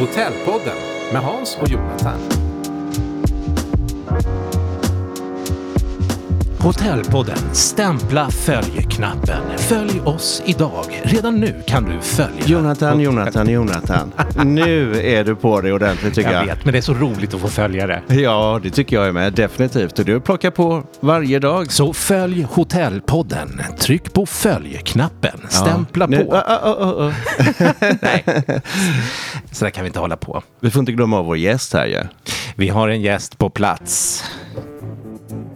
Hotellpodden med Hans och Jonathan. Hotellpodden. Stämpla följ-knappen. Följ oss idag. Redan nu kan du följa. Jonathan, Jonathan, Jonathan. Nu är du på det ordentligt tycker jag. Jag vet, men det är så roligt att få följa det. Ja, det tycker jag är med. Definitivt. Och du plockar på varje dag. Så följ Hotellpodden. Tryck på följ-knappen. Stämpla Nu- på. Ah, ah, ah. Nej, så där kan vi inte hålla på. Vi får inte glömma av vår gäst här ju. Vi har en gäst på plats.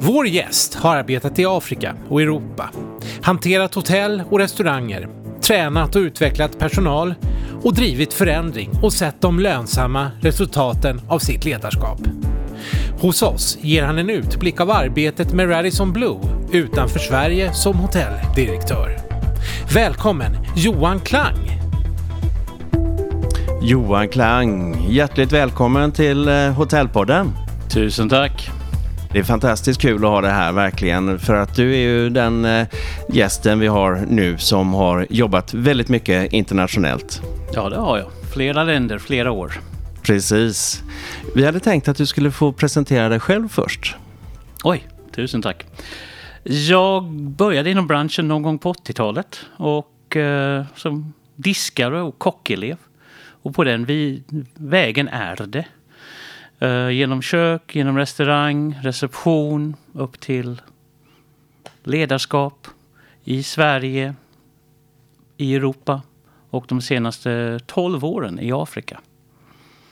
Vår gäst har arbetat i Afrika och Europa, hanterat hotell och restauranger, tränat och utvecklat personal och drivit förändring och sett de lönsamma resultaten av sitt ledarskap. Hos oss ger han en utblick av arbetet med Radisson Blue utanför Sverige som hotelldirektör. Välkommen Johan Klang! Johan Klang, hjärtligt välkommen till eh, Hotellpodden. Tusen tack. Det är fantastiskt kul att ha det här verkligen för att du är ju den eh, gästen vi har nu som har jobbat väldigt mycket internationellt. Ja, det har jag. Flera länder, flera år. Precis. Vi hade tänkt att du skulle få presentera dig själv först. Oj, tusen tack. Jag började inom branschen någon gång på 80-talet och eh, som diskare och kockelev. Och på den vi, vägen är det. Eh, genom kök, genom restaurang, reception, upp till ledarskap i Sverige, i Europa och de senaste 12 åren i Afrika.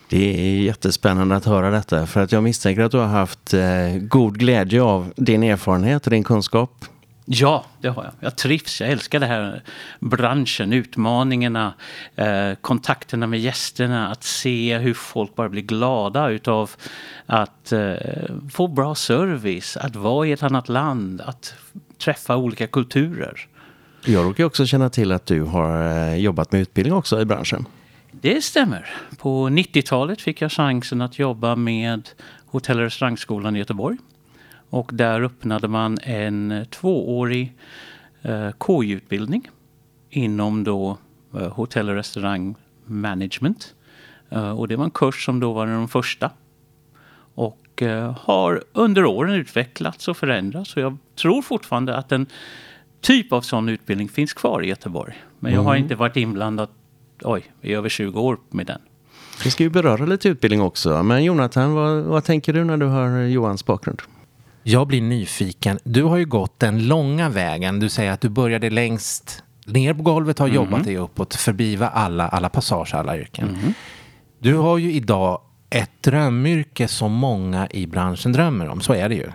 Det är jättespännande att höra detta för att jag misstänker att du har haft eh, god glädje av din erfarenhet och din kunskap. Ja, det har jag. Jag trivs. Jag älskar det här branschen, utmaningarna, eh, kontakterna med gästerna, att se hur folk bara blir glada utav att eh, få bra service, att vara i ett annat land, att träffa olika kulturer. Jag råkar också känna till att du har eh, jobbat med utbildning också i branschen. Det stämmer. På 90-talet fick jag chansen att jobba med Hotell och restaurangskolan i Göteborg. Och där öppnade man en tvåårig eh, KI-utbildning inom då eh, hotell och restaurang management. Eh, och det var en kurs som då var den första. Och eh, har under åren utvecklats och förändrats. Och jag tror fortfarande att en typ av sån utbildning finns kvar i Göteborg. Men jag har inte varit inblandad oj, i över 20 år med den. Vi ska ju beröra lite utbildning också. Men Jonathan, vad, vad tänker du när du hör Johans bakgrund? Jag blir nyfiken. Du har ju gått den långa vägen. Du säger att du började längst ner på golvet, har jobbat dig uppåt, förbi alla, alla passager, alla yrken. Du har ju idag ett drömyrke som många i branschen drömmer om. Så är det ju.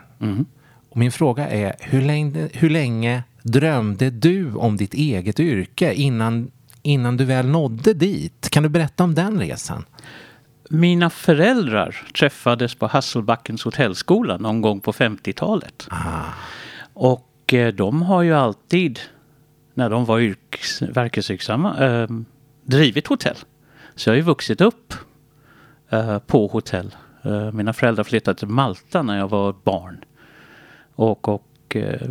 Och min fråga är, hur länge, hur länge drömde du om ditt eget yrke innan, innan du väl nådde dit? Kan du berätta om den resan? Mina föräldrar träffades på Hasselbackens hotellskola någon gång på 50-talet. Och eh, de har ju alltid, när de var yrkes, verkesverksamma, eh, drivit hotell. Så jag har ju vuxit upp eh, på hotell. Eh, mina föräldrar flyttade till Malta när jag var barn. Och, och eh,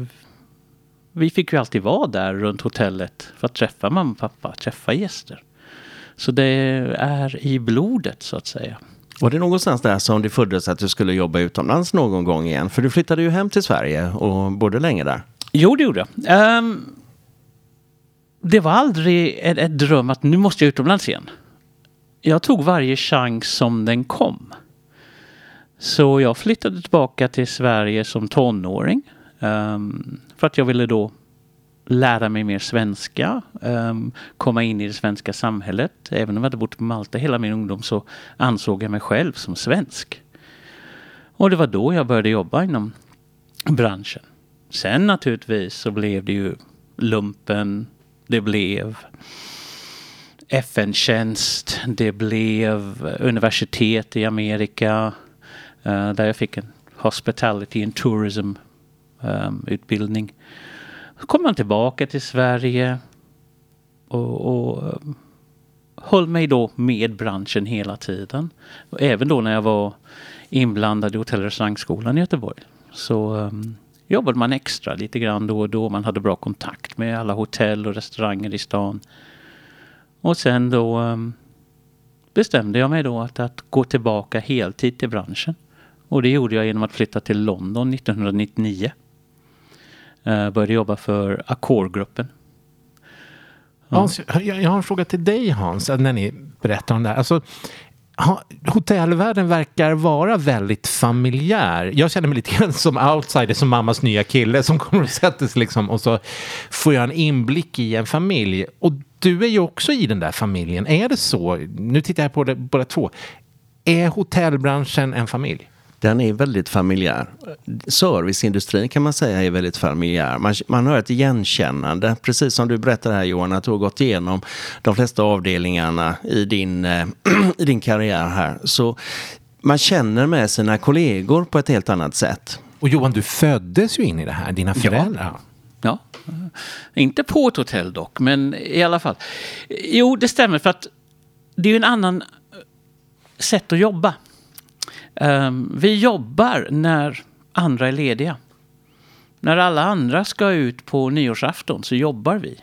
vi fick ju alltid vara där runt hotellet för att träffa mamma och pappa, träffa gäster. Så det är i blodet så att säga. Var det någonstans där som det föddes att du skulle jobba utomlands någon gång igen? För du flyttade ju hem till Sverige och bodde länge där. Jo, det gjorde jag. Ehm, det var aldrig ett, ett dröm att nu måste jag utomlands igen. Jag tog varje chans som den kom. Så jag flyttade tillbaka till Sverige som tonåring. ehm, för att jag ville då lära mig mer svenska, um, komma in i det svenska samhället. Även om jag hade bott på Malta hela min ungdom så ansåg jag mig själv som svensk. Och det var då jag började jobba inom branschen. Sen naturligtvis så blev det ju lumpen, det blev FN-tjänst, det blev universitet i Amerika uh, där jag fick en hospitality and tourism um, utbildning. Så kom man tillbaka till Sverige och, och eh, höll mig då med branschen hela tiden. Och även då när jag var inblandad i hotell och restaurangskolan i Göteborg. Så um, jobbade man extra lite grann då och då. Man hade bra kontakt med alla hotell och restauranger i stan. Och sen då um, bestämde jag mig då att, att gå tillbaka heltid till branschen. Och det gjorde jag genom att flytta till London 1999. Eh, började jobba för Accor-gruppen. Hans, jag, jag har en fråga till dig Hans, när ni berättar om det här. Alltså, hotellvärlden verkar vara väldigt familjär. Jag känner mig lite grann som outsider, som mammas nya kille som kommer och sätter sig liksom och så får jag en inblick i en familj. Och du är ju också i den där familjen. Är det så? Nu tittar jag på det båda två. Är hotellbranschen en familj? Den är väldigt familjär. Serviceindustrin kan man säga är väldigt familjär. Man, man har ett igenkännande, precis som du berättade här Johan, att du har gått igenom de flesta avdelningarna i din, äh, i din karriär här. Så man känner med sina kollegor på ett helt annat sätt. Och Johan, du föddes ju in i det här, dina föräldrar. Ja. ja. Inte på ett hotell dock, men i alla fall. Jo, det stämmer för att det är ju en annan sätt att jobba. Um, vi jobbar när andra är lediga. När alla andra ska ut på nyårsafton så jobbar vi.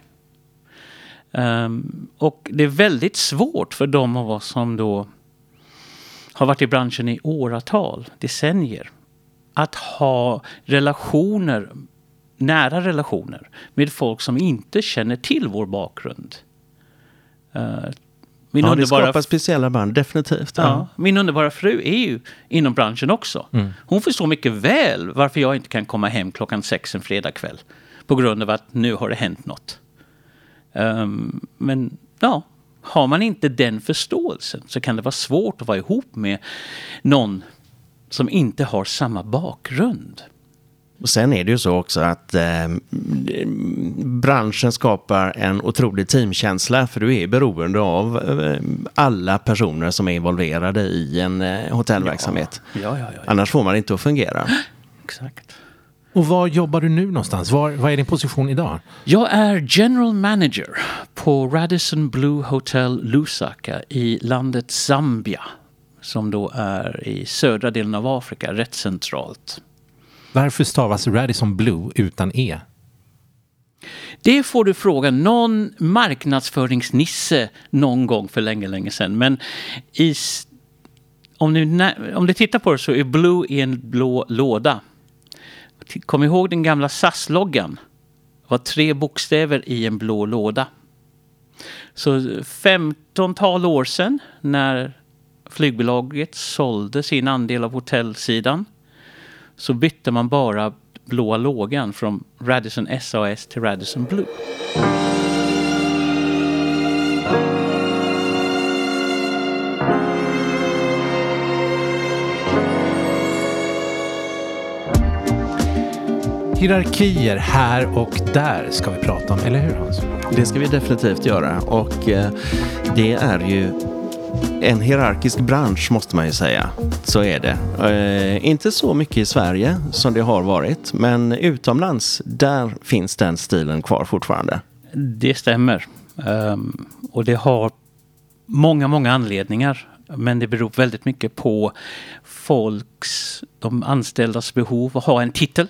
Um, och det är väldigt svårt för de av oss som då har varit i branschen i åratal, decennier, att ha relationer, nära relationer med folk som inte känner till vår bakgrund. Ehm, min ja, underbara... det skapar speciella band, definitivt. Ja. ja. Min underbara fru är ju inom branschen också. Mm. Hon förstår mycket väl varför jag inte kan komma hem klockan sex en fredagkväll. På grund av att nu har det hänt något. Um, men ja, har man inte den förståelsen så kan det vara svårt att vara ihop med någon som inte har samma bakgrund. Och sen är det ju så också att eh, branschen skapar en otrolig teamkänsla för du är beroende av eh, alla personer som är involverade i en eh, hotellverksamhet. Ja. Ja, ja, Annars får man inte att fungera. Exakt. Och var jobbar du nu någonstans? Var, vad är din position idag? Jag är general manager på Radisson Blue Hotel Lusaka i landet Zambia. Som då är i södra delen av Afrika, rätt centralt. Varför stavas Radisson Blue utan E? Det får du fråga någon marknadsföringsnisse någon gång för länge, länge sedan. Men i, om, du, om du tittar på det så är Blue i en blå låda. Kom ihåg den gamla SAS-loggan. Det var tre bokstäver i en blå låda. Så 15-tal år sedan när flygbolaget sålde sin andel av hotellsidan så bytte man bara blåa lågan från Radisson SAS till Radisson Blue. Hierarkier här och där ska vi prata om, eller hur Hans? Det ska vi definitivt göra och eh, det är ju en hierarkisk bransch måste man ju säga. Så är det. Eh, inte så mycket i Sverige som det har varit, men utomlands, där finns den stilen kvar fortfarande. Det stämmer. Um, och det har många, många anledningar. Men det beror väldigt mycket på folks, de anställdas behov att ha en titel.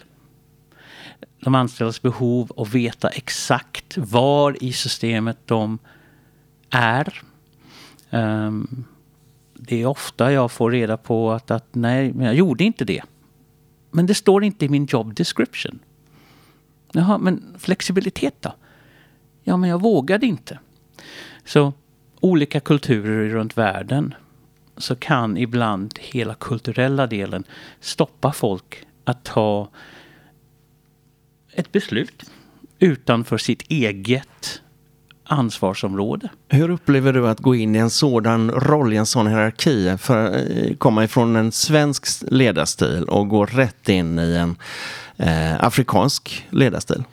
De anställdas behov att veta exakt var i systemet de är Um, det är ofta jag får reda på att, att nej, men jag gjorde inte det. Men det står inte i min job description. Jaha, men flexibilitet då? Ja, men jag vågade inte. Så olika kulturer runt världen så kan ibland hela kulturella delen stoppa folk att ta ett beslut utanför sitt eget ansvarsområde. Hur upplever du att gå in i en sådan roll, i en sån hierarki, för att eh, komma ifrån en svensk ledarstil och gå rätt in i en eh, afrikansk ledarstil?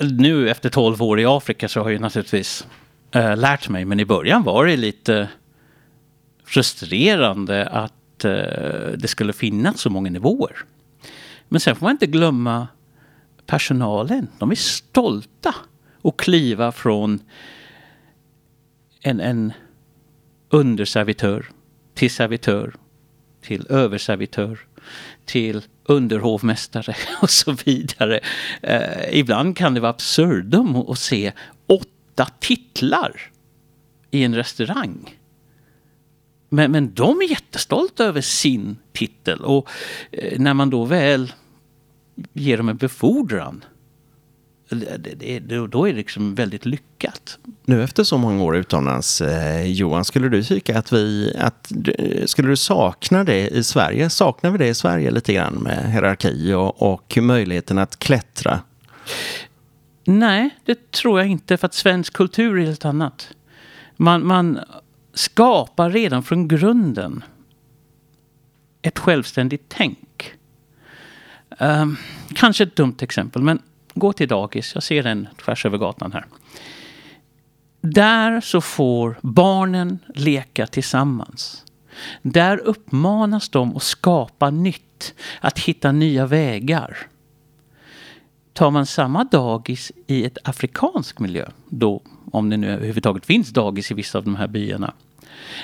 Nu efter 12 år i Afrika så har jag naturligtvis eh, lärt mig, men i början var det lite frustrerande att eh, det skulle finnas så många nivåer. Men sen får man inte glömma personalen. De är stolta och kliva från en, en underservitör till servitör till överservitör till underhovmästare och så vidare. Eh, ibland kan det vara absurdum att se åtta titlar i en restaurang. Men, men de är jättestolta över sin titel och eh, när man då väl ger dem en befordran då är det liksom väldigt lyckat. Nu efter så många år utomlands, eh, Johan, skulle du tycka att vi, att, skulle du sakna det i Sverige? Saknar vi det i Sverige lite grann med hierarki och, och möjligheten att klättra? Nej, det tror jag inte, för att svensk kultur är helt annat. Man, man skapar redan från grunden ett självständigt tänk. Um, kanske ett dumt exempel, men gå till dagis. Jag ser en tvärs över gatan här. Där så får barnen leka tillsammans. Där uppmanas de att skapa nytt, att hitta nya vägar. Tar man samma dagis i ett afrikansk miljö, då, om det nu överhuvudtaget finns dagis i vissa av de här byarna,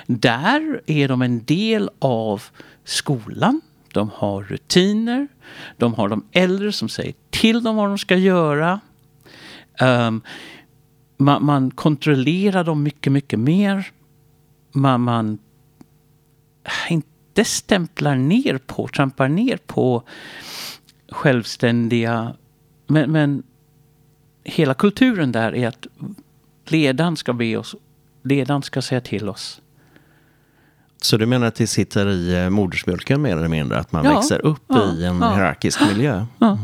där är de en del av skolan, de har rutiner, de har de äldre som säger till dem vad de ska göra. Ehm, um, man, man, kontrollerar dem mycket, mycket mer. Man, man inte stämplar ner på, trampar ner på självständiga... Men, men hela kulturen där är att ledaren ska be oss, ledaren ska säga till oss. Så du menar att det sitter i eh, modersmjölken mer eller mindre? Att man ja, växer upp ja, i en ja, hierarkisk miljö? Ja,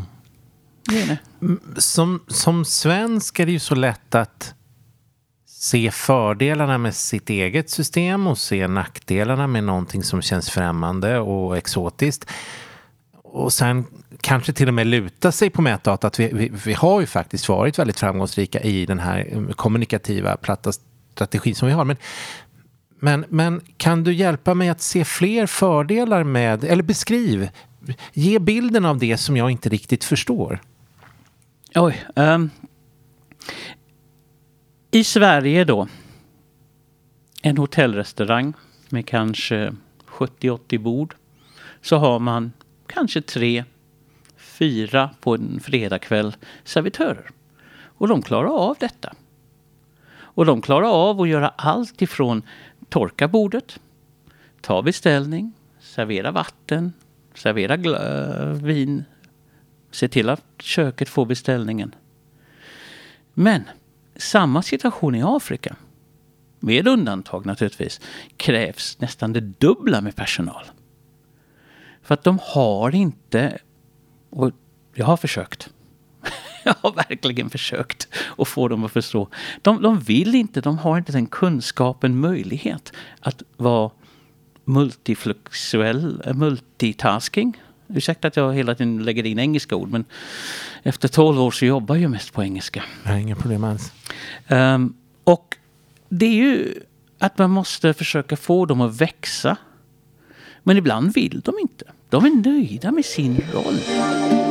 det är det. Mm, som, som svensk är det ju så lätt att se fördelarna med sitt eget system och se nackdelarna med någonting som känns främmande och exotiskt. Och sen kanske till och med luta sig på mätdata att vi, vi, vi har ju faktiskt varit väldigt framgångsrika i den här kommunikativa platta strategin som vi har. Men men, men kan du hjälpa mig att se fler fördelar med, eller beskriv, ge bilden av det som jag inte riktigt förstår. Oj. Um, I Sverige då, en hotellrestaurang med kanske 70-80 bord, så har man kanske tre, fyra på en fredagkväll servitörer. Och de klarar av detta. Och de klarar av att göra allt ifrån torka bordet, ta beställning, servera vatten, servera vin, se till att köket får beställningen. Men samma situation i Afrika, med undantag naturligtvis, krävs nästan det dubbla med personal. För att de har inte, och jag har försökt, jag har verkligen försökt att få dem att förstå. De, de vill inte, de har inte den kunskapen, möjlighet att vara multifluxuell, multitasking. Ursäkta att jag hela tiden lägger in engelska ord men efter 12 år så jobbar jag mest på engelska. Ja, inga problem alls. Um, och det är ju att man måste försöka få dem att växa. Men ibland vill de inte. De är nöjda med sin roll.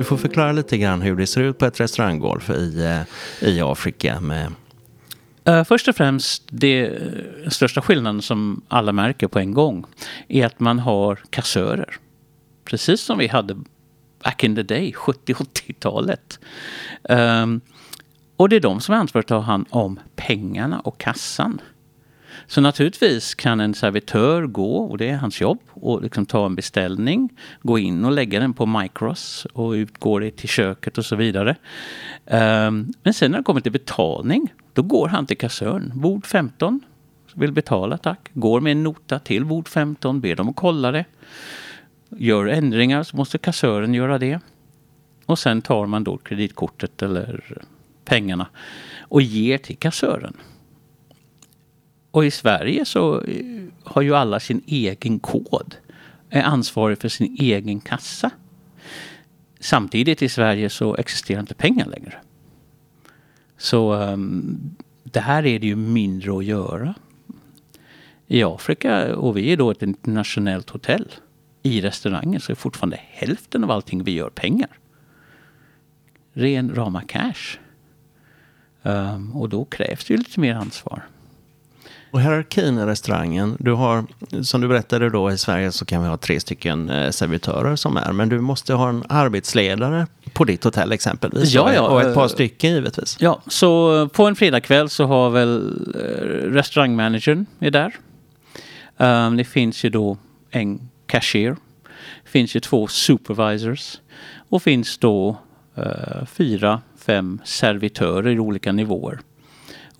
Du får förklara lite grann hur det ser ut på ett restauranggolf i, eh, i Afrika. Med... Eh, först och främst, det eh, största skillnaden som alla märker på en gång är att man har kassörer. Precis som vi hade back in the day, 70-80-talet. Um, ehm, och det är de som är ansvariga att ta hand om pengarna och kassan. Så naturligtvis kan en servitör gå, och det är hans jobb, och liksom ta en beställning, gå in och lägga den på Micros och utgår det till köket och så vidare. Um, men sen när det kommer till betalning, då går han till kassören. Bord 15, vill betala tack. Går med en nota till bord 15, ber dem att kolla det. Gör ändringar så måste kassören göra det. Och sen tar man då kreditkortet eller pengarna och ger till kassören. Och i Sverige så eh, har ju alla sin egen kod. Är ansvarig för sin egen kassa. Samtidigt i Sverige så existerar inte pengar längre. Så um, det här är det ju mindre att göra. I Afrika, och vi är då ett internationellt hotell, i restaurangen så är fortfarande hälften av allting vi gör pengar. Ren rama cash. Um, och då krävs det ju lite mer ansvar. Och hierarkin i restaurangen, du har, som du berättade då i Sverige så kan vi ha tre stycken eh, servitörer som är, men du måste ha en arbetsledare på ditt hotell exempelvis. Ja, ja, och ett par eh, stycken givetvis. Ja, så på en fredagkväll så har väl eh, restaurangmanagern är där. Um, det finns ju då en cashier. Det finns ju två supervisors. Och finns då fyra, fem servitörer i olika nivåer.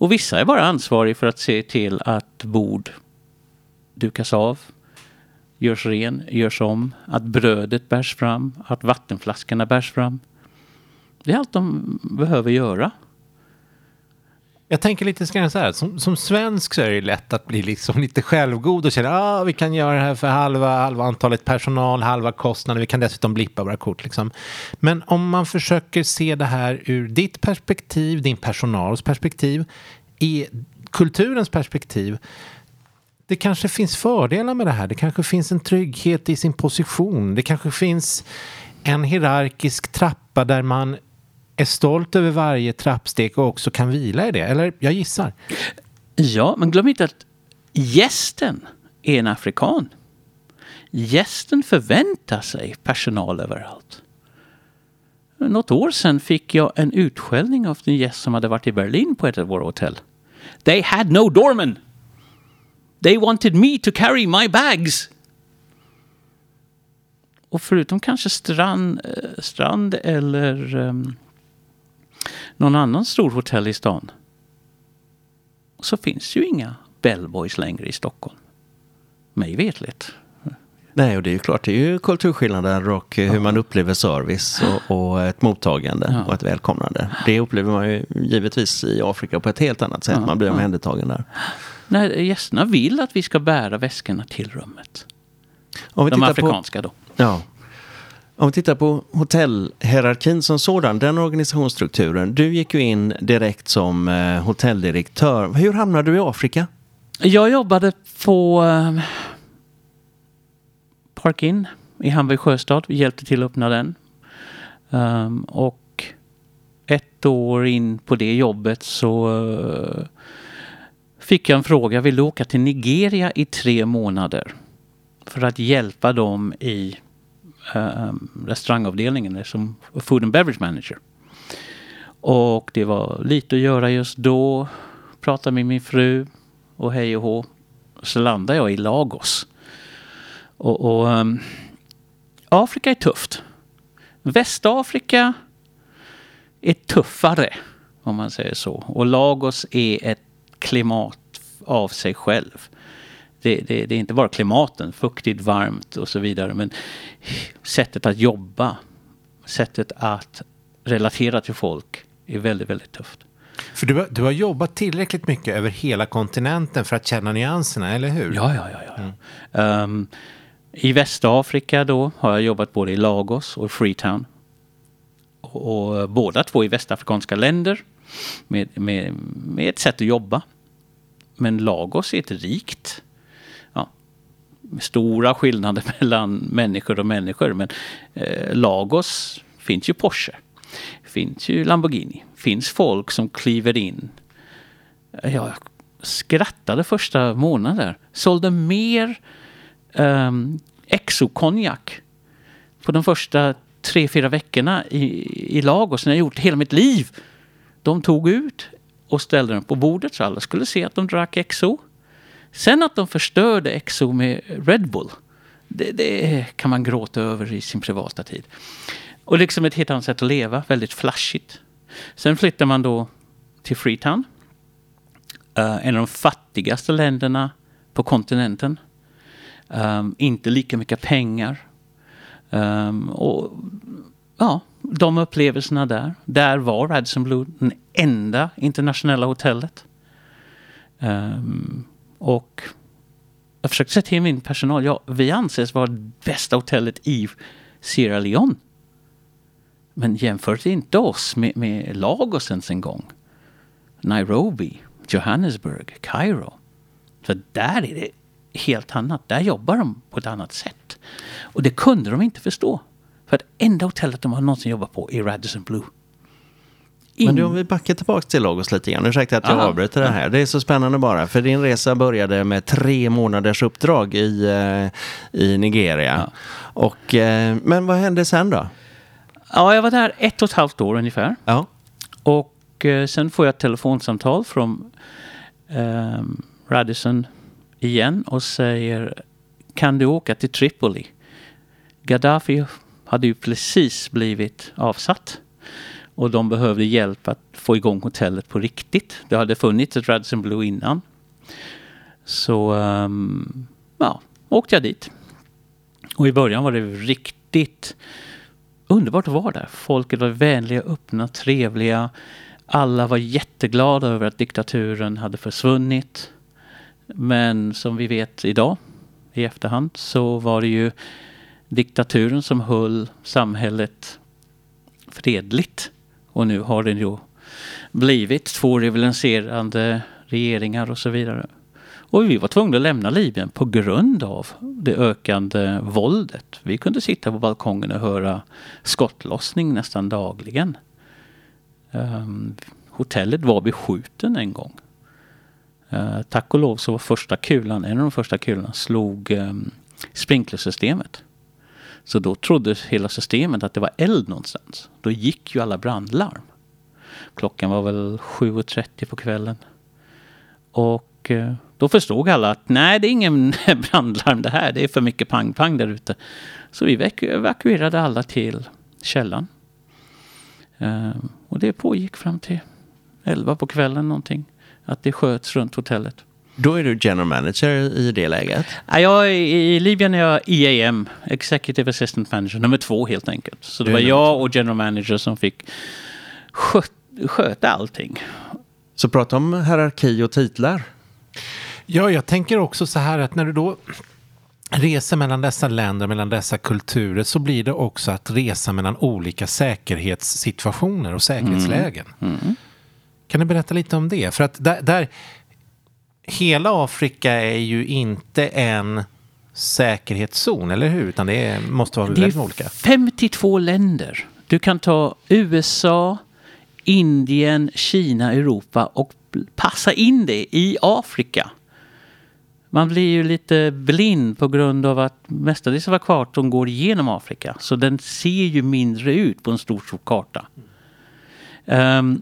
Och vissa är bara ansvariga för att se till att bord dukas av, görs ren, görs om, att brödet bärs fram, att vattenflaskorna bärs fram. Det är allt de behöver göra. Jag tänker lite så här, som, som svensk så är det lätt att bli liksom lite självgod och känna att ah, vi kan göra det här för halva, halva antalet personal, halva kostnaden, vi kan dessutom blippa våra kort. Liksom. Men om man försöker se det här ur ditt perspektiv, din personals perspektiv, i kulturens perspektiv, det kanske finns fördelar med det här. Det kanske finns en trygghet i sin position. Det kanske finns en hierarkisk trappa där man är stolt över varje trappsteg och också kan vila i det. Eller jag gissar. Ja, men glöm inte att gästen är en afrikan. Gästen förväntar sig personal överallt. Något år sedan fick jag en utskällning av en gäst som hade varit i Berlin på ett av våra hotell. They had no doorman. They wanted me to carry my bags. Och förutom kanske Strand, eh, strand eller um, någon annan stor hotell i stan så finns ju inga bellboys längre i Stockholm. Mig vetligt. Nej, och det är ju klart, det är ju kulturskillnader och hur man upplever service och, och ett mottagande Ja. och ett välkomnande. Det upplever man ju givetvis i Afrika på ett helt annat sätt. Ja, Man blir ja. omhändertagen där. Nej, gästerna vill att vi ska bära väskorna till rummet. Om vi De tittar på, afrikanska då. ja. Om vi tittar på hotellhierarkin som sådan, den organisationsstrukturen. Du gick ju in direkt som eh, hotelldirektör. Hur hamnade du i Afrika? Jag jobbade på Parkin Park Inn i Hamburg sjöstad. Vi hjälpte till att öppna den. Ehm, och ett år in på det jobbet så eh, fick jag en fråga. Vill du åka till Nigeria i tre månader? För att hjälpa dem i eh, restaurangavdelningen eh, som food and beverage manager. Och det var lite att göra just då. Pratade med min fru och hej och hå. Så landade jag i Lagos. Och, och um, Afrika är tufft. Västafrika är tuffare, om man säger så. Och Lagos är ett klimat av sig själv. Det, det, det är inte bara klimaten, fuktigt, varmt och så vidare, men sättet att jobba, sättet att relatera till folk är väldigt, väldigt tufft. För du, har- du har jobbat tillräckligt mycket över hela kontinenten för att känna nyanserna, eller hur? Ja, ja, ja. ja. Ehm, I Västafrika då har jag jobbat både i Lagos och Freetown. Och, och båda två i västafrikanska länder med, med, med ett sätt att jobba. Men Lagos är ett rikt, stora skillnader mellan människor och människor. Men eh, Lagos finns ju Porsche, finns ju Lamborghini, finns folk som kliver in jag skrattade första månaden. Sålde mer um, exokonjak på de första tre, fyra veckorna i, i Lagos när jag gjort hela mitt liv. De tog ut och ställde den på bordet så alla skulle se att de drack exo. Sen att de förstörde exo med Red Bull, det, det kan man gråta över i sin privata tid. Och liksom ett helt annat sätt att leva, väldigt flashigt. Sen flyttar man då till Freetown Uh, en av de fattigaste länderna på kontinenten. Um, inte lika mycket pengar. Um, och ja, de upplevelserna där. Där var Radisson Blue den enda internationella hotellet. Um, och jag försökte säga till min personal, ja, vi anses vara det bästa hotellet i Sierra Leone. Men jämfört inte oss med, med Lagos ens en gång. Nairobi, Johannesburg, Kairo. För där är det helt annat. Där jobbar de på ett annat sätt. Och det kunde de inte förstå. För att enda hotellet de har någonsin jobbat på är Radisson Blue. Men du, om vi backar tillbaka till Lagos lite grann. Ursäkta att jag Aha. avbryter det här. Det är så spännande bara. För din resa började med tre månaders uppdrag i, eh, i Nigeria. Och, eh, men vad hände sen då? Ja, jag var där ett och ett halvt år ungefär. Ja. Och eh, sen får jag ett telefonsamtal från eh, Radisson igen och säger kan du åka till Tripoli? Gaddafi hade ju precis blivit avsatt. Och de behövde hjälp att få igång hotellet på riktigt. Det hade funnits ett Radisson Blue innan. Så um, ja, åkte jag dit. Och i början var det riktigt underbart att vara där. Folket var vänliga, öppna, trevliga. Alla var jätteglada över att diktaturen hade försvunnit. Men som vi vet idag i efterhand så var det ju diktaturen som höll samhället fredligt. Och nu har det ju blivit två rivaliserande regeringar och så vidare. Och vi var tvungna att lämna Libyen på grund av det ökande våldet. Vi kunde sitta på balkongen och höra skottlossning nästan dagligen. Um, hotellet var beskjuten en gång. Uh, tack och lov så var första kulan, en av de första kulorna slog um, sprinklersystemet. Så då trodde hela systemet att det var eld någonstans. Då gick ju alla brandlarm. Klockan var väl 7.30 på kvällen. Och eh, då förstod alla att nej, det är ingen brandlarm det här. Det är för mycket pang-pang där ute. Så vi evakuerade alla till källaren. Ehm, och det pågick fram till 11 på kvällen någonting. Att det sköts runt hotellet. Då är du general manager i det läget. Ja, jag, I Libyen är jag EAM, Executive Assistant Manager, nummer två helt enkelt. Så det var jag och General Manager som fick sköt, sköta allting. Så prata om hierarki och titlar. Ja, jag tänker också så här att när du då reser mellan dessa länder, mellan dessa kulturer, så blir det också att resa mellan olika säkerhetssituationer och säkerhetslägen. Kan du berätta lite om det? För att där, där, hela Afrika är ju inte en säkerhetszon, eller hur? Utan det är, måste vara Det väldigt olika. 52 länder. Du kan ta USA, Indien, Kina, Europa och passa in det i Afrika. Man blir ju lite blind på grund av att mestadels av kartan går igenom Afrika. Så den ser ju mindre ut på en stor, stor karta. Ehm,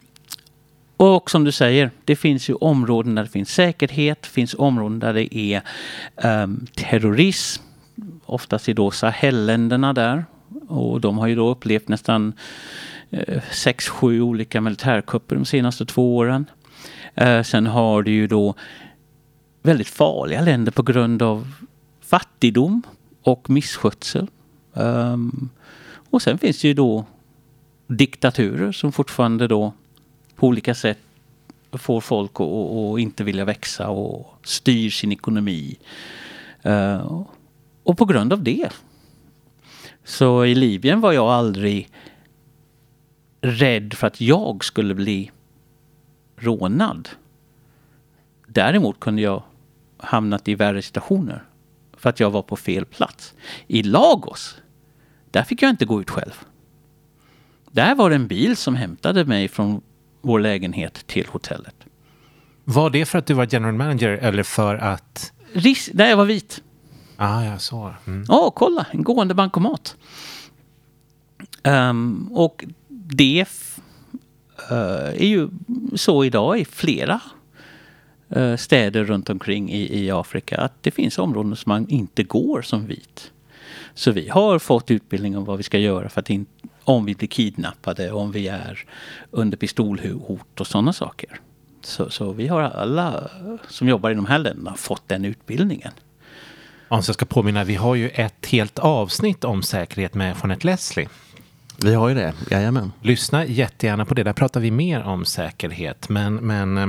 och som du säger, det finns ju områden där det finns säkerhet, det finns områden där det är um, terrorism. Oftast är då Sahelländerna där. Och de har ju då upplevt nästan uh, sex, sju olika militärkupper de senaste två åren. Uh, sen har du ju då väldigt farliga länder på grund av fattigdom och misskötsel. Um, och sen finns det ju då diktaturer som fortfarande då på olika sätt får folk att, att, att inte vilja växa och styr sin ekonomi. Eh, och på grund av det. Så i Libyen var jag aldrig rädd för att jag skulle bli rånad. Däremot kunde jag hamnat i värre situationer för att jag var på fel plats. I Lagos, där fick jag inte gå ut själv. Där var det en bil som hämtade mig från vår lägenhet till hotellet. Var det för att du var general manager eller för att... Ris- där jag var vit. Ah, ja, så. Mm. Ja, kolla, en gående bankomat. Ehm, och det eh, är ju så idag i flera eh, städer runt omkring i, i Afrika att det finns områden som man inte går som vit. Så vi har fått utbildning om vad vi ska göra för att in, om vi blir kidnappade, om vi är under pistolhot och sådana saker. Så, så vi har alla som jobbar i de här länderna fått den utbildningen. Om jag ska påminna, vi har ju ett helt avsnitt om säkerhet med Jeanette Leslie. Vi har ju det, jajamän. Lyssna jättegärna på det, där pratar vi mer om säkerhet. Men, men eh,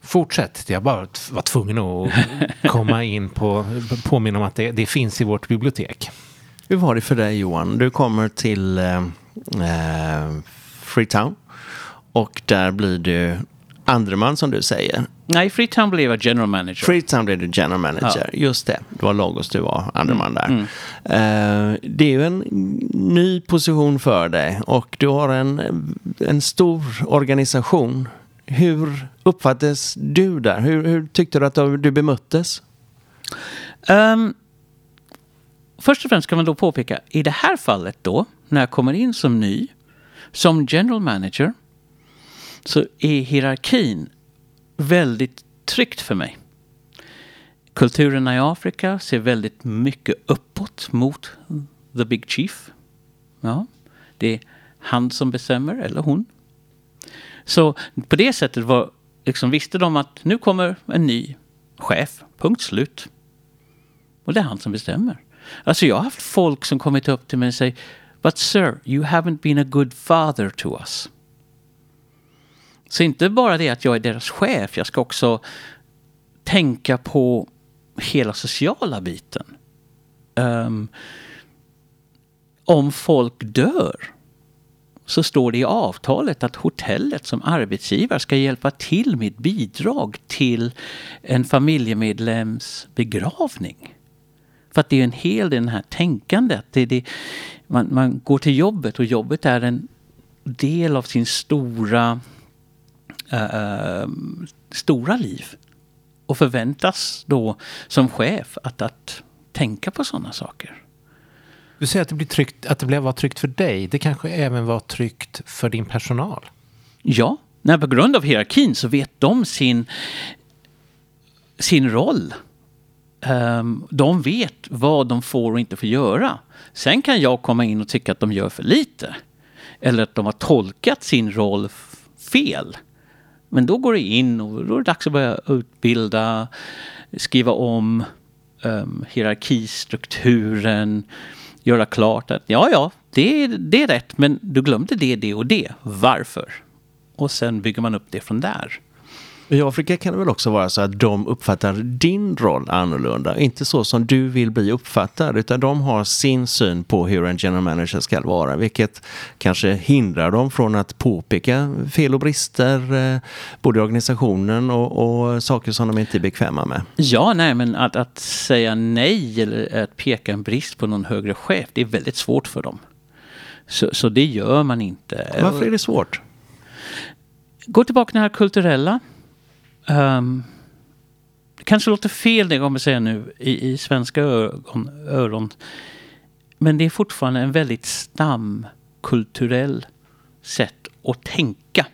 fortsätt, jag bara var tvungen att komma in på, påminna om att det, det finns i vårt bibliotek. Hur var det för dig Johan? Du kommer till eh, eh, Freetown och där blir du andreman som du säger. Nej, Freetown blev jag general manager. Freetown blev du general manager. Just det, det var Lagos du var, andre man där. Eh, det är ju en ny position för dig och du har en, en stor organisation. Hur uppfattades du där? Hur, hur tyckte du att du bemöttes? Ehm, först och främst kan man då påpeka, i det här fallet då, när jag kommer in som ny, som general manager, så är hierarkin väldigt tryggt för mig. Kulturerna i Afrika ser väldigt mycket uppåt mot the big chief. Ja, det är han som bestämmer, eller hon. Så på det sättet var, liksom, visste de att nu kommer en ny chef, punkt slut. Och det är han som bestämmer. Alltså jag har haft folk som kommit upp till mig och säger But sir, you haven't been a good father to us. Så inte bara det att jag är deras chef, jag ska också tänka på hela sociala biten. Um, om folk dör så står det i avtalet att hotellet som arbetsgivare ska hjälpa till med bidrag till en familjemedlems begravning. För att det är en hel del det här tänkandet. Det, det, man, man går till jobbet och jobbet är en del av sin stora, uh, stora liv. Och förväntas då som chef att, att tänka på sådana saker. Du säger att det, blir tryggt, att det blev var tryggt för dig. Det kanske även var tryggt för din personal? Ja, när på grund av hierarkin så vet de sin, sin roll. Um, de vet vad de får och inte får göra. Sen kan jag komma in och tycka att de gör för lite. Eller att de har tolkat sin roll fel. Men då går det in och då är det dags att börja utbilda, skriva om um, hierarkistrukturen, göra klart att ja, ja, det det är rätt, men du glömde det, det och det. Varför? Och sen bygger man upp det från där. I Afrika kan det väl också vara så att de uppfattar din roll annorlunda. Inte så som du vill bli uppfattad, utan de har sin syn på hur en general manager ska vara, vilket kanske hindrar dem från att påpeka fel och brister, eh, både i organisationen och, och saker som de inte är bekväma med. Ja, nej, men att, att säga nej eller att peka en brist på någon högre chef, det är väldigt svårt för dem. Så, så det gör man inte. Varför är det svårt? Gå tillbaka till det här kulturella. Um, det kanske låter fel det jag kommer säga nu i, i svenska öron, öron. Men det är fortfarande en väldigt stamkulturell sätt att tänka.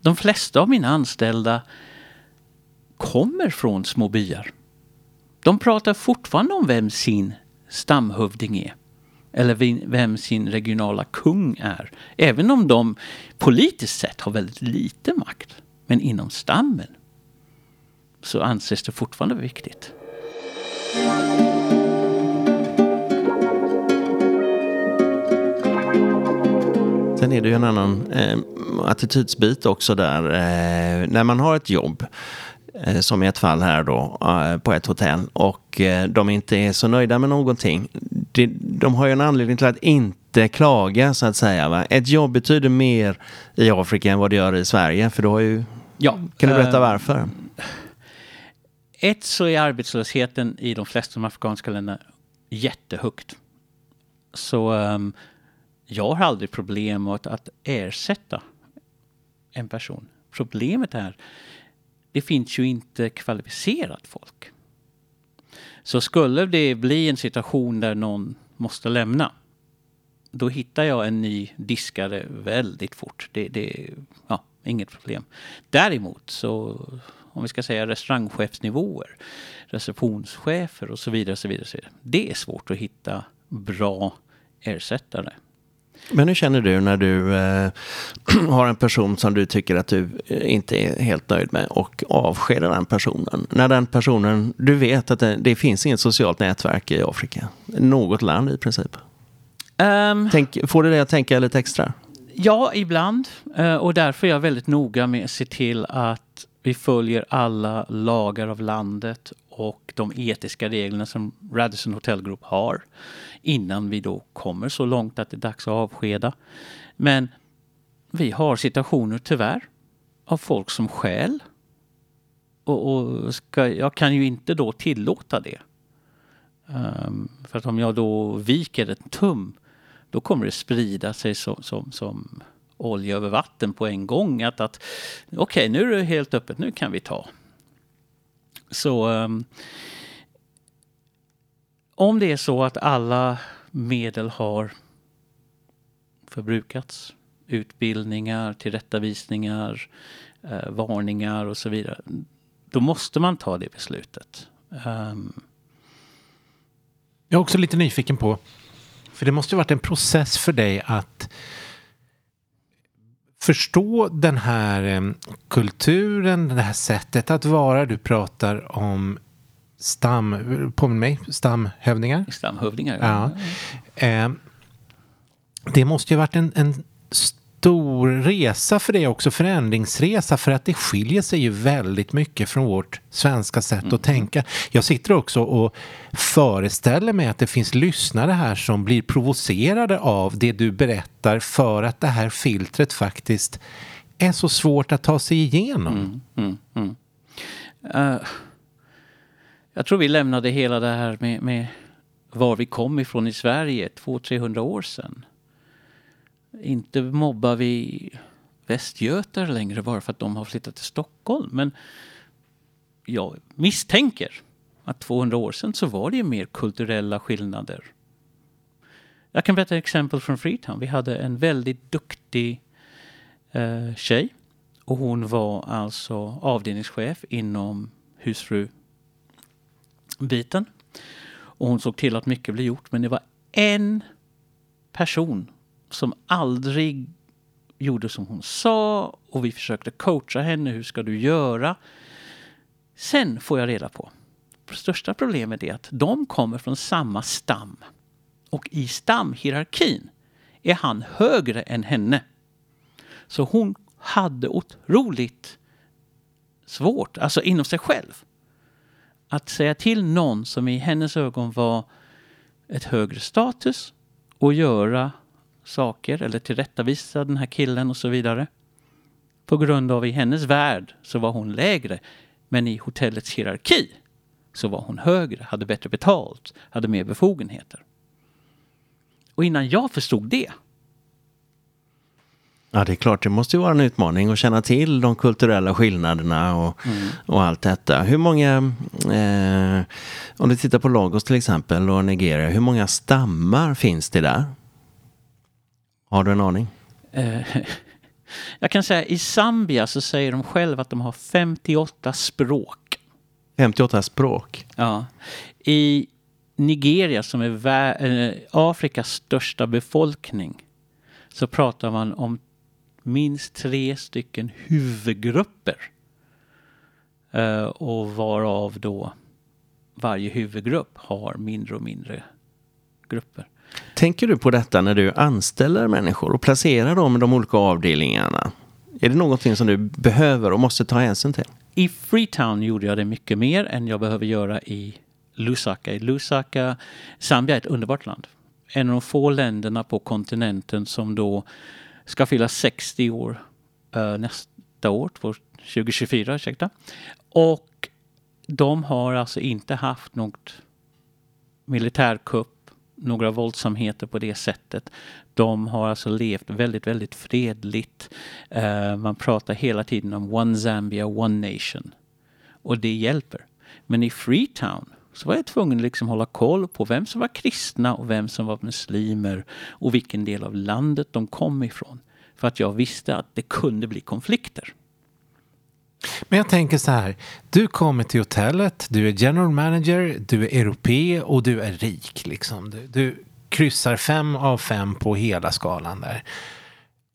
De flesta av mina anställda kommer från små byar. De pratar fortfarande om vem sin stamhövding är. Eller vem sin regionala kung är. Även om de politiskt sett har väldigt lite makt. Men inom stammen så anses det fortfarande viktigt. Sen är det ju en annan eh, attitydsbit också där. Eh, när man har ett jobb, eh, som i ett fall här då, eh, på ett hotell och eh, de inte är så nöjda med någonting. Det, de har ju en anledning till att inte klaga så att säga. Va? Ett jobb betyder mer i Afrika än vad det gör i Sverige. För då har ju Ja, kan du berätta eh, varför? Ett så är arbetslösheten i de flesta av de afrikanska länderna jättehögt. Så um, jag har aldrig problem med att, att ersätta en person. Problemet är, det finns ju inte kvalificerat folk. Så skulle det bli en situation där någon måste lämna, då hittar jag en ny diskare väldigt fort. Det, det, ja, inget problem. Däremot så, om vi ska säga restaurangchefsnivåer, receptionschefer och så vidare, så vidare, så vidare. Det är svårt att hitta bra ersättare. Men hur känner du när du eh, har en person som du tycker att du eh, inte är helt nöjd med och avskedar den personen? När den personen, du vet att det, det finns inget socialt nätverk i Afrika. Något land i princip. Um, Tänk, får du det att tänka lite extra? Ja, ibland. Eh, och därför är jag väldigt noga med att se till att vi följer alla lagar av landet och de etiska reglerna som Radisson Hotel Group har innan vi då kommer så långt att det är dags att avskeda. Men vi har situationer tyvärr av folk som skäl Och, och ska, jag kan ju inte då tillåta det. Um, för att om jag då viker en tum, då kommer det sprida sig som, som, som olja över vatten på en gång. Att, att okej, okay, nu är det helt öppet, nu kan vi ta. Så um, om det är så att alla medel har förbrukats, utbildningar, tillrättavisningar, eh, varningar och så vidare, då måste man ta det beslutet. Um, jag är också lite nyfiken på, för det måste ju varit en process för dig att förstå den här eh, kulturen, det här sättet att vara. Du pratar om stam, påminn mig, stamhövdingar. Stamhövdingar, ja. ja. Eh, det måste ju varit en, en stor resa för dig också, förändringsresa, för att det skiljer sig ju väldigt mycket från vårt svenska sätt mm. att tänka. Jag sitter också och föreställer mig att det finns lyssnare här som blir provocerade av det du berättar för att det här filtret faktiskt är så svårt att ta sig igenom. Mm, mm, uh, jag tror vi lämnade hela det här med, med var vi kom ifrån i Sverige 200-300 år sedan. Inte mobbar vi västgötar längre bara för att de har flyttat till Stockholm. Men jag misstänker att 200 år sedan så var det mer kulturella skillnader. Jag kan berätta ett exempel från Freetown. Vi hade en väldigt duktig eh, tjej. Och hon var alltså avdelningschef inom husfru-biten. Och hon såg till att mycket blev gjort. Men det var en person som aldrig gjorde som hon sa och vi försökte coacha henne. Hur ska du göra? Sen får jag reda på. Det största problemet är att de kommer från samma stam. Och i stamhierarkin är han högre än henne. Så hon hade otroligt svårt, alltså inom sig själv, att säga till någon som i hennes ögon var ett högre status och göra saker eller tillrättavisa den här killen och så vidare. På grund av i hennes värld så var hon lägre. Men i hotellets hierarki så var hon högre, hade bättre betalt, hade mer befogenheter. Och innan jag förstod det Ja, det är klart, det måste ju vara en utmaning att känna till de kulturella skillnaderna och, mm. och allt detta. Hur många, eh, om du tittar på Lagos till exempel och Nigeria, hur många stammar finns det där? Har du en aning? Eh, jag kan säga i Zambia så säger de själva att de har 58 språk. 58 språk? Ja. I Nigeria som är äh, Afrikas största befolkning så pratar man om minst tre stycken huvudgrupper. Uh, och varav då varje huvudgrupp har mindre och mindre grupper. Tänker du på detta när du anställer människor och placerar dem i de olika avdelningarna? Är det någonting som du behöver och måste ta hänsyn till? I Freetown gjorde jag det mycket mer än jag behöver göra i Lusaka. I Lusaka, Zambia är ett underbart land. En av de få länderna på kontinenten som då ska fylla 60 år uh, nästa år, 2024, ursäkta. Och de har alltså inte haft något militärkupp några våldsamheter på det sättet. De har alltså levt väldigt, väldigt fredligt. Uh, man pratar hela tiden om One Zambia, One Nation. Och det hjälper. Men i Freetown så var jag tvungen att liksom hålla koll på vem som var kristna och vem som var muslimer och vilken del av landet de kom ifrån. För att jag visste att det kunde bli konflikter. Men jag tänker så här, du kommer till hotellet, du är general manager, du är europe och du är rik. Liksom. Du, du kryssar fem av fem på hela skalan där.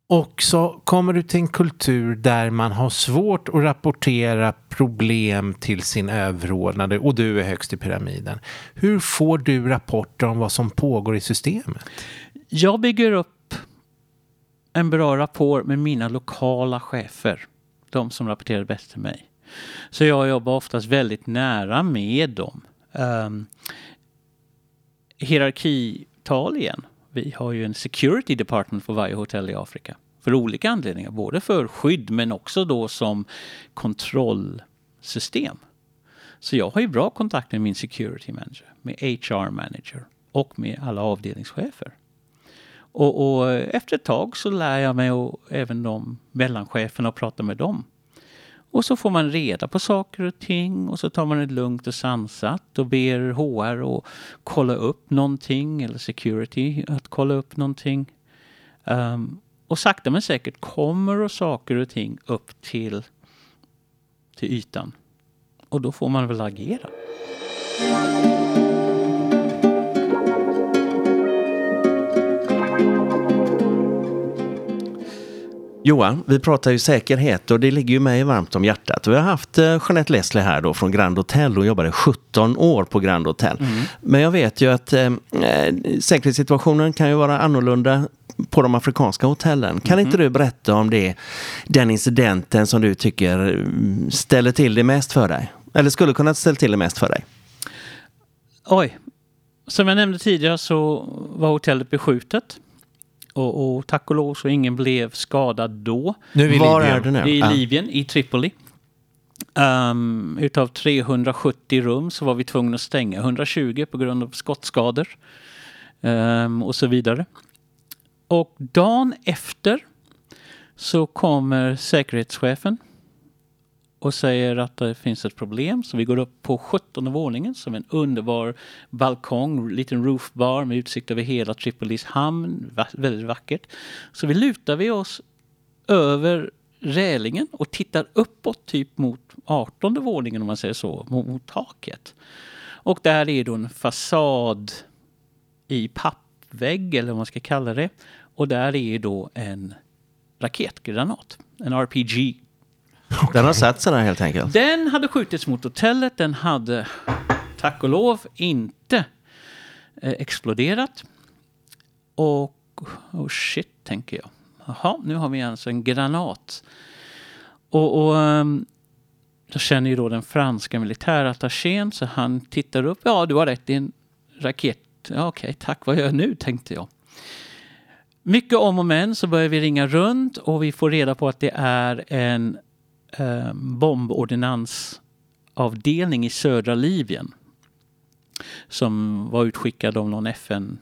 Och så kommer du till en kultur där man har svårt att rapportera problem till sin överordnade och du är högst i pyramiden. Hur får du rapporter om vad som pågår i systemet? Jag bygger upp en bra rapport med mina lokala chefer de som rapporterar bäst till mig. Så jag jobbar oftast väldigt nära med dem. Um, hierarkital igen. Vi har ju en security department på varje hotell i Afrika. För olika anledningar, både för skydd men också då som kontrollsystem. Så jag har ju bra kontakt med min security manager, med HR manager och med alla avdelningschefer. Och, och efter ett tag så lär jag mig och även de mellancheferna och prata med dem. Och så får man reda på saker och ting och så tar man det lugnt och sansat och ber HR att kolla upp någonting eller security att kolla upp någonting. Um, och sakta men säkert kommer och saker och ting upp till, till ytan. Och då får man väl agera. Johan, vi pratar ju säkerhet och det ligger ju mig varmt om hjärtat. Vi har haft eh, Jeanette Leslie här då från Grand Hotel och jobbade 17 år på Grand Hotel. Mm. Men jag vet ju att eh, eh, säkerhetssituationen kan ju vara annorlunda på de afrikanska hotellen. Kan mm. inte du berätta om det, den incidenten som du tycker mm, ställer till det mest för dig? Eller skulle kunna ställa till det mest för dig? Oj. Som jag nämnde tidigare så var hotellet beskjutet. Och, och tack och lov så ingen blev skadad då. Nu är Var är du nu? I Libyen, i Tripoli. Um, utav 370 rum så var vi tvungna att stänga 120 på grund av skottskador. Um, och så vidare. Och dagen efter så kommer säkerhetschefen och säger att det finns ett problem. Så vi går upp på 17 våningen som en underbar balkong, liten roofbar med utsikt över hela Tripolis hamn. Väldigt vackert. Så vi lutar vi oss över rälingen och tittar uppåt typ mot 18 våningen om man säger så, mot, mot taket. Och där är då en fasad i pappvägg eller vad man ska kalla det. Och där är då en raketgranat, en RPG Okay. Den har satt sig där helt enkelt? Den hade skjutits mot hotellet. Den hade, tack och lov, inte eh, exploderat. Och, oh shit, tänker jag. Jaha, nu har vi alltså en granat. Och, och ehm, um, då känner ju då den franska militärattachén så han tittar upp. Ja, du har rätt, det är en raket. Ja, Okej, okay, tack. Vad gör jag nu, tänkte jag. Mycket om och men så börjar vi ringa runt och vi får reda på att det är en eh, bombordinansavdelning i södra Libyen som var utskickad av någon FN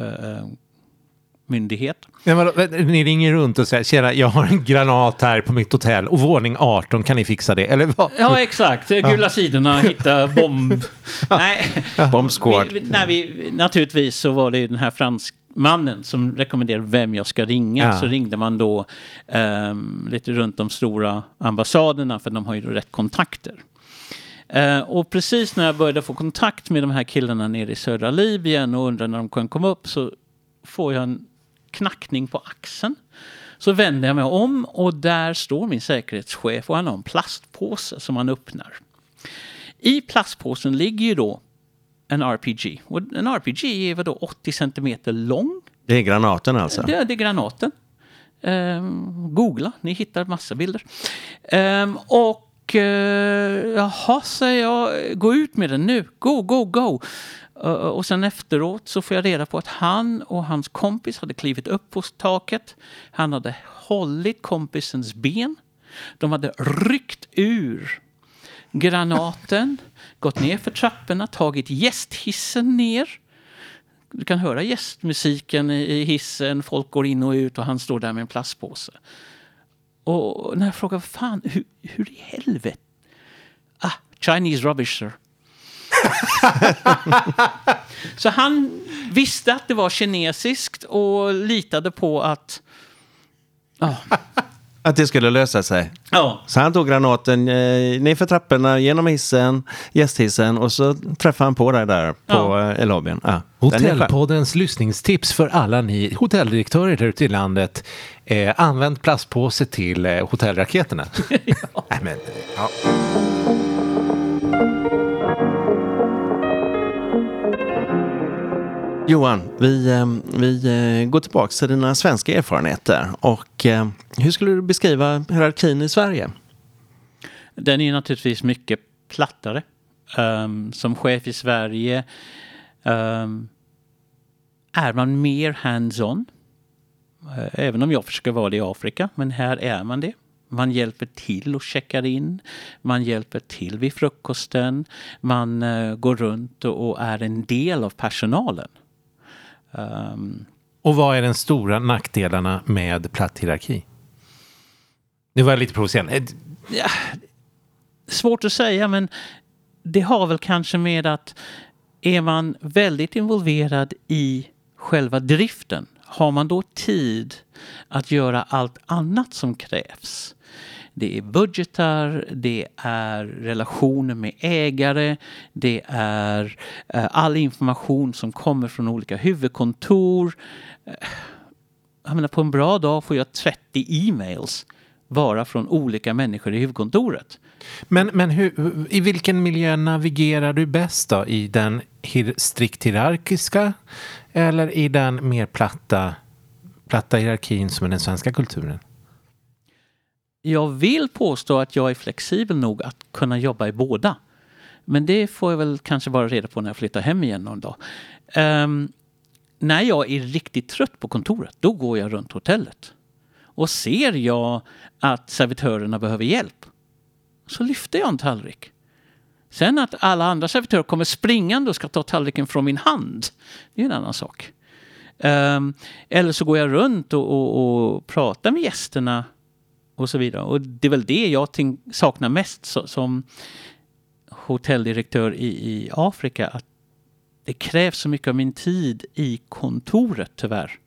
eh, myndighet. Ja, ni ringer runt och säger tjena, jag har en granat här på mitt hotell och våning 18, kan ni fixa det? Eller vad? Ja, exakt. Gula ja. sidorna, hitta bomb... nej, Bombsquad. Vi, nej, vi, naturligtvis så var det den här fransk mannen som rekommenderade vem jag ska ringa ja. så ringde man då um, lite runt de stora ambassaderna för de har ju rätt kontakter. Uh, och precis när jag började få kontakt med de här killarna nere i södra Libyen och undrade när de kan komma upp så får jag en knackning på axeln. Så vänder jag mig om och där står min säkerhetschef och han har en plastpåse som han öppnar. I plastpåsen ligger ju då en RPG. Och en RPG är vadå 80 centimeter lång. Det är granaten alltså? Det, det är granaten. Um, googla, ni hittar massa bilder. Um, och uh, jaha, säger jag, gå ut med den nu. Go, go, go. Uh, och sen efteråt så får jag reda på att han och hans kompis hade klivit upp på taket. Han hade hållit kompisens ben. De hade ryckt ur granaten, gått ner för trapporna, tagit gästhissen ner. Du kan höra gästmusiken i hissen, folk går in och ut och han står där med en plastpåse. Och när jag frågar, fan, hur, hur i helvete? Ah, Chinese rubbish sir. så han visste att det var kinesiskt och litade på att... Oh. Att det skulle lösa sig? Ja. Så han tog granaten eh, nerför trapporna, genom hissen, gästhissen och så träffade han på dig där på ja. eh, lobbyn. Ja. Hotellpoddens lyssningstips för alla ni hotelldirektörer där ute i landet. Eh, använd plastpåse till eh, hotellraketerna. ja. Nej, men, ja. Johan, vi, eh, vi eh, går tillbaka till dina svenska erfarenheter. Och eh, hur skulle du beskriva hierarkin i Sverige? Den är naturligtvis mycket plattare. Um, som chef i Sverige um, är man mer hands-on. Även om jag försöker vara det i Afrika, men här är man det. Man hjälper till och checkar in. Man hjälper till vid frukosten. Man uh, går runt och, och, är en del av personalen. Um, och vad är den stora nackdelarna med platt hierarki? Det var lite provocerande. Ja, svårt att säga, men det har väl kanske med att är man väldigt involverad i själva driften, har man då tid att göra allt annat som krävs? Det är budgetar, det är relationer med ägare, det är eh, all information som kommer från olika huvudkontor. Eh, jag menar, på en bra dag får jag 30 e-mails bara från olika människor i huvudkontoret. Men, men hur, i vilken miljö navigerar du bäst då? I den hir strikt hierarkiska eller i den mer platta, platta hierarkin som är den svenska kulturen? Jag vill påstå att jag är flexibel nog att kunna jobba i båda. Men det får jag väl kanske bara reda på när jag flyttar hem igen någon dag. Um, när jag är riktigt trött på kontoret, då går jag runt hotellet. Och ser jag att servitörerna behöver hjälp, så lyfter jag en tallrik. Sen att alla andra servitörer kommer springande och ska ta tallriken från min hand, det är en annan sak. Um, eller så går jag runt och, och, och, pratar med gästerna och så vidare. Och det är väl det jag saknar mest så, som hotelldirektör i, i Afrika. Att det krävs så mycket av min tid i kontoret tyvärr.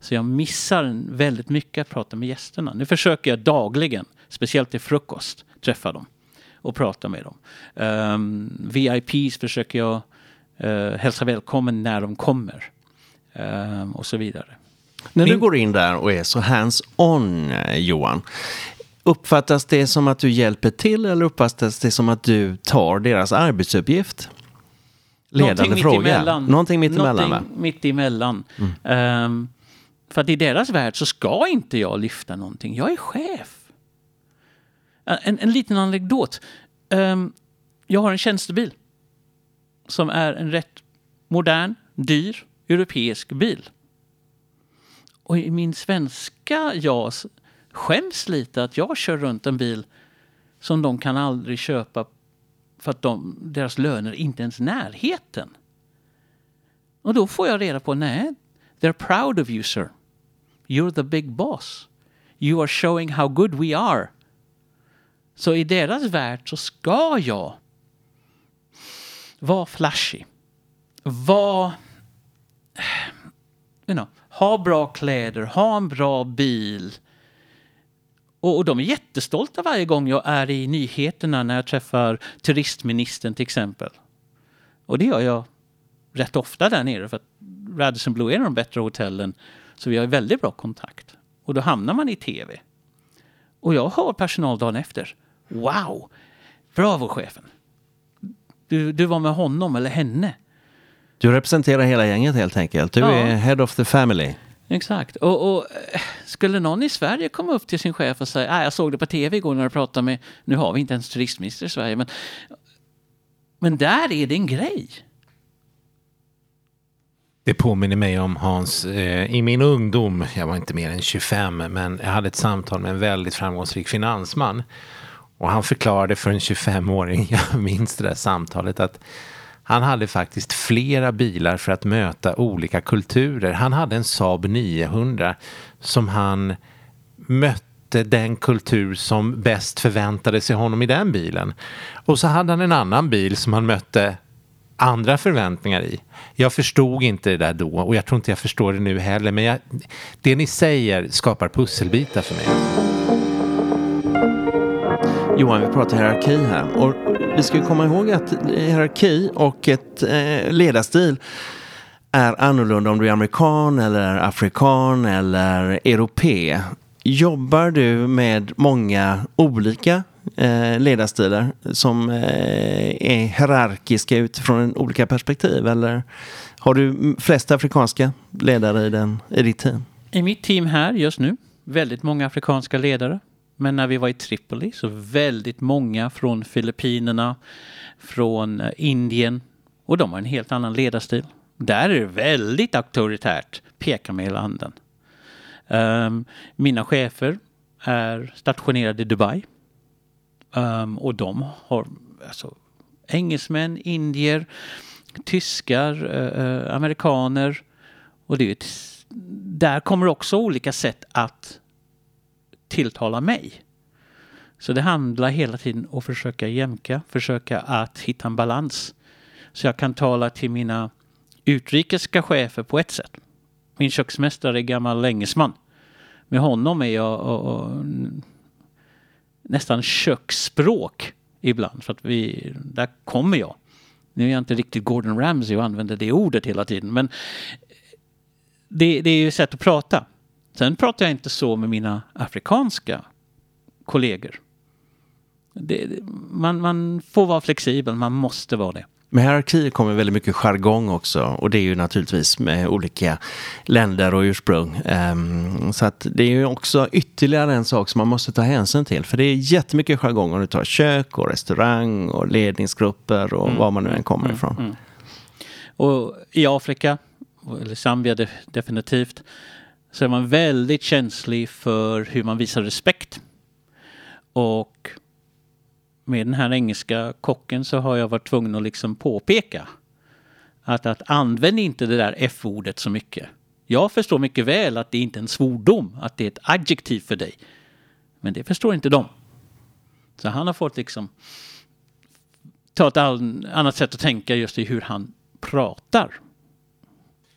Så jag missar väldigt mycket att prata med gästerna. Nu försöker jag dagligen, speciellt till frukost, träffa dem och prata med dem. Ehm, um, VIPs försöker jag uh, hälsa välkommen när de kommer. Um, och så vidare. När du går in där och är så hands-on, eh, Johan, uppfattas det som att du hjälper till eller uppfattas det som att du tar deras arbetsuppgift? Ledande Någonting fråga. Mittemellan. Någonting mittemellan. Någonting mittemellan. Mm. Um, för att i deras värld så ska inte jag lyfta någonting. Jag är chef. En, en liten anekdot. Um, jag har en tjänstebil. Som är en rätt modern, dyr, europeisk bil. Och i min svenska jag skäms lite att jag kör runt en bil som de kan aldrig köpa för att de, deras löner inte ens närheten. Och då får jag reda på, nej, they're proud of you sir. You're the big boss. You are showing how good we are. Så i deras värld så ska jag vara flashy. Vara... You know, ha bra kläder, ha en bra bil. Och, och de är jättestolta varje gång jag är i nyheterna när jag träffar turistministern till exempel. Och det gör jag rätt ofta där nere för att Radisson Blue är de bättre hotellen så vi har väldigt bra kontakt. Och då hamnar man i tv. Och jag hör personal dagen efter. Wow! Bravo chefen! Du, du var med honom eller henne. Du representerar hela gänget helt enkelt. Du ja. är head of the family. Exakt. Och, och, eh, skulle någon i Sverige komma upp till sin chef och säga, ah, jag såg det på tv igår när du pratade med, nu har vi inte ens turistminister i Sverige, men, men där är det en grej. Det påminner mig om Hans, eh, i min ungdom, jag var inte mer än 25, men jag hade ett samtal med en väldigt framgångsrik finansman. Och han förklarade för en 25-åring, jag minns det där samtalet, att han hade faktiskt flera bilar för att möta olika kulturer. Han hade en Saab 900 som han mötte den kultur som bäst förväntade sig honom i den bilen. Och så hade han en annan bil som han mötte andra förväntningar i. Jag förstod inte det där då och jag tror inte jag förstår det nu heller. Men jag, det ni säger skapar pusselbitar för mig. Johan, vi pratar hierarki här. Och vi ska komma ihåg att hierarki och ett eh, ledarstil är annorlunda om du är amerikan eller afrikan eller europe. Jobbar du med många olika eh, ledarstilar som eh, är hierarkiska utifrån olika perspektiv? Eller har du flest afrikanska ledare i, den, i ditt team? I mitt team här just nu, väldigt många afrikanska ledare. Men när vi var i Tripoli så väldigt många från Filippinerna, från eh, Indien och de har en helt annan ledarstil. Där är det väldigt auktoritärt, peka med hela handen. Um, mina chefer är stationerade i Dubai. Um, och de har alltså, engelsmän, indier, tyskar, uh, amerikaner. Och det är ett, där kommer också olika sätt att tilltala mig. Så det handlar hela tiden om att försöka jämka, försöka att hitta en balans. Så jag kan tala till mina utrikiska chefer på ett sätt. Min köksmästare är gammal engelsman. Med honom är jag och, och, nästan köksspråk ibland. För att vi, där kommer jag. Nu är jag inte riktigt Gordon Ramsay och använder det ordet hela tiden. Men det, det är ju ett sätt att prata. Sen pratar jag inte så med mina afrikanska kollegor. Det, man, man får vara flexibel, man måste vara det. Med hierarki kommer väldigt mycket jargong också och det är ju naturligtvis med olika länder och ursprung. Um, så att det är ju också ytterligare en sak som man måste ta hänsyn till. För det är jättemycket jargong om du tar kök och restaurang och ledningsgrupper och mm. var man nu än kommer mm. ifrån. Mm. Och i Afrika, eller Zambia definitivt, så är man väldigt känslig för hur man visar respekt. Och med den här engelska kocken så har jag varit tvungen att liksom påpeka att, att använd inte det där F-ordet så mycket. Jag förstår mycket väl att det inte är en svordom, att det är ett adjektiv för dig. Men det förstår inte de. Så han har fått liksom ta ett annat sätt att tänka just i hur han pratar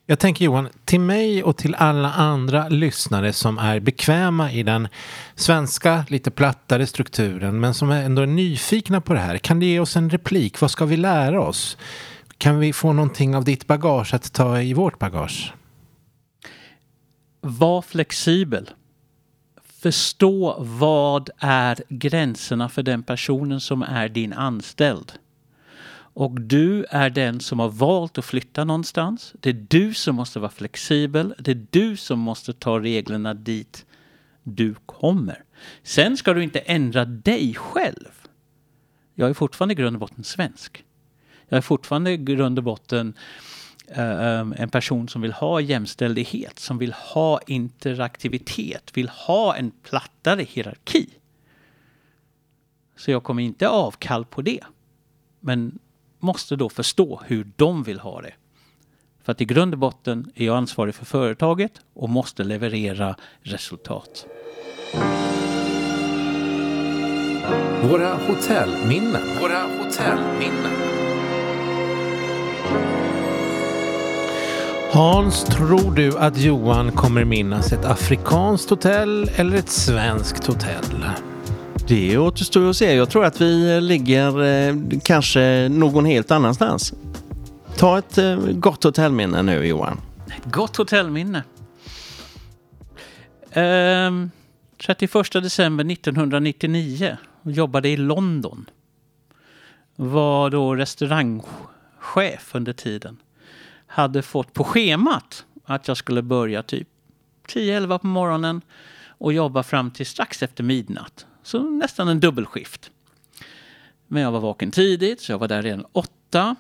jag tänker Johan, till mig och till alla andra lyssnare som är bekväma i den svenska lite plattare strukturen men som ändå är nyfikna på det här. Kan du ge oss en replik? Vad ska vi lära oss? Kan vi få någonting av ditt bagage att ta i vårt bagage? Var flexibel. Förstå vad är gränserna för den personen som är din anställd. Och du är den som har valt att flytta någonstans. Det är du som måste vara flexibel. Det är du som måste ta reglerna dit du kommer. Sen ska du inte ändra dig själv. Jag är fortfarande i grund och botten svensk. Jag är fortfarande i grund och botten uh, en person som vill ha jämställdhet, som vill ha interaktivitet, vill ha en plattare hierarki. Så jag kommer inte avkall på det. Men måste då förstå hur de vill ha det. För att i grund och botten är jag ansvarig för företaget och måste leverera resultat. Våra hotellminnen. Våra hotellminnen. Hans, tror du att Johan kommer minnas ett afrikanskt hotell eller ett svenskt hotell? Det återstår att se. Jag tror att vi ligger eh, kanske någon helt annanstans. Ta ett eh, gott hotellminne nu Johan. Gott hotellminne. Ehm, 31 december 1999 jobbade i London. Var då restaurangchef under tiden. Hade fått på schemat att jag skulle börja typ 10-11 på morgonen och jobba fram till strax efter midnatt. Så nästan en dubbelskift. Men jag var vaken tidigt, så jag var där redan åtta.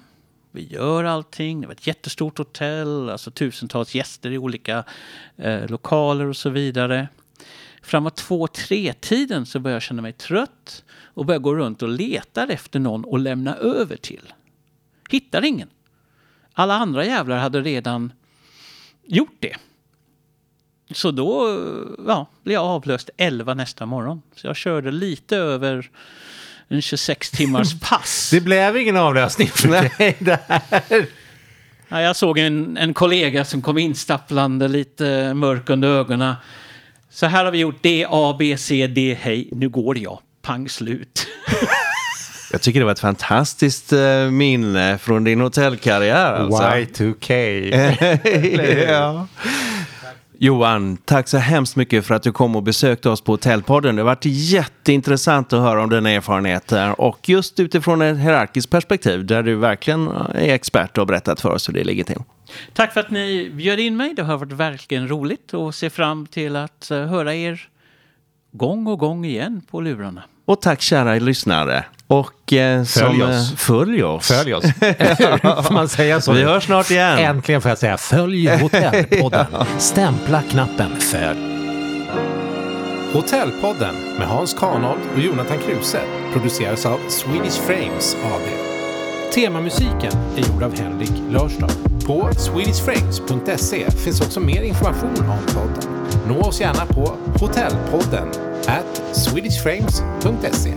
Vi gör allting. Det var ett jättestort hotell, alltså tusentals gäster i olika eh, lokaler och så vidare. Framåt två, tre tiden så började jag känna mig trött och började gå runt och leta efter någon att lämna över till. Hittar ingen. Alla andra jävlar hade redan gjort det. Så då ja, blev jag avlöst 11 nästa morgon. Så jag körde lite över en 26 timmars pass. det blev ingen avlösning för dig där. Ja, jag såg en, en kollega som kom instapplande lite mörk under ögonen. Så här har vi gjort D, A, B, C, D, hej, nu går jag. Pang slut. Jag tycker det var ett fantastiskt uh, minne från din hotellkarriär. Alltså. Y2K. ja. Johan, tack så hemskt mycket för att du kom och besökte oss på Hotellpodden. Det har varit jätteintressant att höra om dina erfarenheter och just utifrån ett hierarkiskt perspektiv där du verkligen är expert och har berättat för oss hur det ligger till. Tack för att ni bjöd in mig. Det har varit verkligen roligt och ser fram till att eh, höra er gång och gång igen på lurarna. Och tack kära lyssnare. Och eh, följ, som, oss. Eh, följ oss. Följ oss. får man säga så? Vi hörs snart igen. Äntligen får jag säga följ Hotellpodden. Stämpla knappen följ. Hotellpodden med Hans Kanold och Jonathan Kruse produceras av Swedish Frames AB. Temamusiken är gjord av Henrik Lörstad. På swedishframes.se finns också mer information om podden. Nå oss gärna på hotellpodden at swedishframes.se